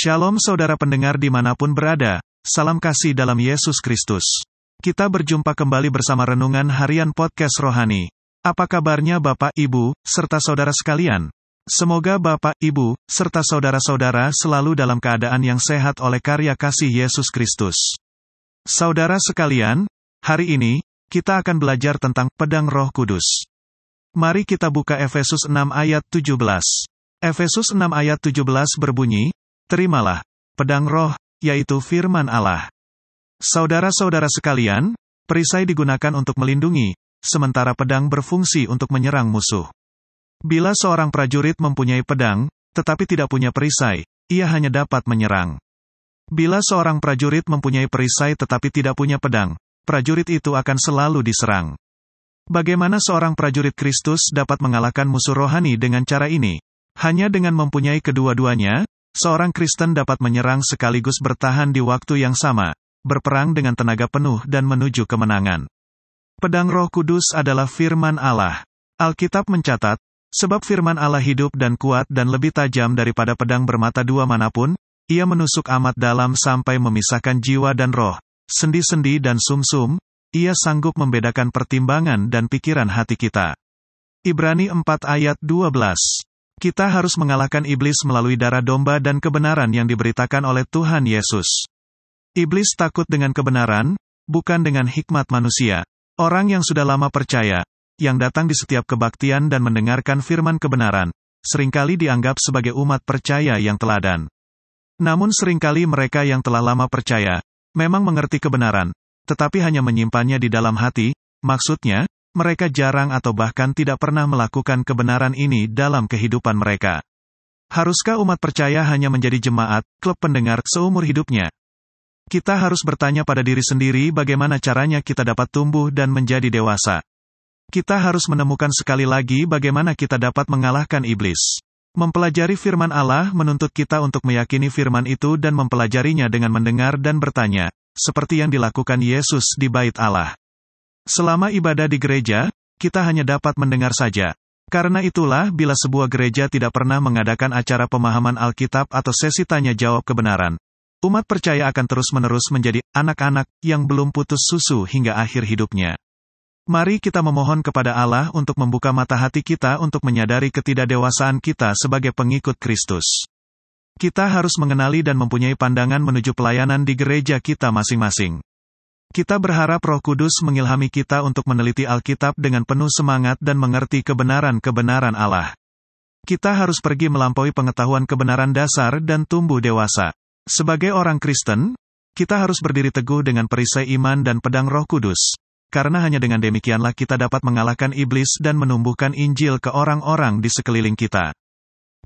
Shalom saudara pendengar di mana pun berada, salam kasih dalam Yesus Kristus. Kita berjumpa kembali bersama Renungan Harian Podcast Rohani. Apa kabarnya Bapak, Ibu, serta saudara sekalian? Semoga Bapak, Ibu, serta saudara-saudara selalu dalam keadaan yang sehat oleh karya kasih Yesus Kristus. Saudara sekalian, hari ini, kita akan belajar tentang pedang roh kudus. Mari kita buka Efesus 6 ayat 17. Efesus 6 ayat 17 berbunyi, Terimalah pedang roh, yaitu firman Allah. Saudara-saudara sekalian, perisai digunakan untuk melindungi, sementara pedang berfungsi untuk menyerang musuh. Bila seorang prajurit mempunyai pedang, tetapi tidak punya perisai, ia hanya dapat menyerang. Bila seorang prajurit mempunyai perisai tetapi tidak punya pedang, prajurit itu akan selalu diserang. Bagaimana seorang prajurit Kristus dapat mengalahkan musuh rohani dengan cara ini? Hanya dengan mempunyai kedua-duanya, Seorang Kristen dapat menyerang sekaligus bertahan di waktu yang sama, berperang dengan tenaga penuh dan menuju kemenangan. Pedang Roh Kudus adalah firman Allah. Alkitab mencatat, sebab firman Allah hidup dan kuat dan lebih tajam daripada pedang bermata dua mana pun, ia menusuk amat dalam sampai memisahkan jiwa dan roh, sendi-sendi dan sumsum, ia sanggup membedakan pertimbangan dan pikiran hati kita. Ibrani 4 ayat 12 kita harus mengalahkan iblis melalui darah domba dan kebenaran yang diberitakan oleh Tuhan Yesus. Iblis takut dengan kebenaran, bukan dengan hikmat manusia. Orang yang sudah lama percaya, yang datang di setiap kebaktian dan mendengarkan firman kebenaran, sering kali dianggap sebagai umat percaya yang teladan. Namun sering kali mereka yang telah lama percaya, memang mengerti kebenaran, tetapi hanya menyimpannya di dalam hati, maksudnya, mereka jarang atau bahkan tidak pernah melakukan kebenaran ini dalam kehidupan mereka. Haruskah umat percaya hanya menjadi jemaat, klub pendengar, seumur hidupnya? Kita harus bertanya pada diri sendiri bagaimana caranya kita dapat tumbuh dan menjadi dewasa. Kita harus menemukan sekali lagi bagaimana kita dapat mengalahkan iblis. Mempelajari firman Allah menuntut kita untuk meyakini firman itu dan mempelajarinya dengan mendengar dan bertanya, seperti yang dilakukan Yesus di bait Allah. Selama ibadah di gereja, kita hanya dapat mendengar saja. Karena itulah, bila sebuah gereja tidak pernah mengadakan acara pemahaman Alkitab atau sesi tanya jawab kebenaran, umat percaya akan terus-menerus menjadi anak-anak yang belum putus susu hingga akhir hidupnya. Mari kita memohon kepada Allah untuk membuka mata hati kita untuk menyadari ketidakdewasaan kita sebagai pengikut Kristus. Kita harus mengenali dan mempunyai pandangan menuju pelayanan di gereja kita masing-masing. Kita berharap Roh Kudus mengilhami kita untuk meneliti Alkitab dengan penuh semangat dan mengerti kebenaran-kebenaran Allah. Kita harus pergi melampaui pengetahuan kebenaran dasar dan tumbuh dewasa. Sebagai orang Kristen, kita harus berdiri teguh dengan perisai iman dan pedang Roh Kudus. Karena hanya dengan demikianlah kita dapat mengalahkan iblis dan menumbuhkan Injil ke orang-orang di sekeliling kita.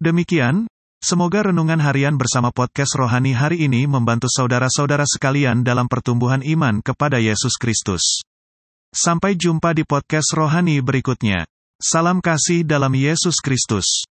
Demikian, Semoga renungan harian bersama podcast rohani hari ini membantu saudara-saudara sekalian dalam pertumbuhan iman kepada Yesus Kristus. Sampai jumpa di podcast rohani berikutnya. Salam kasih dalam Yesus Kristus.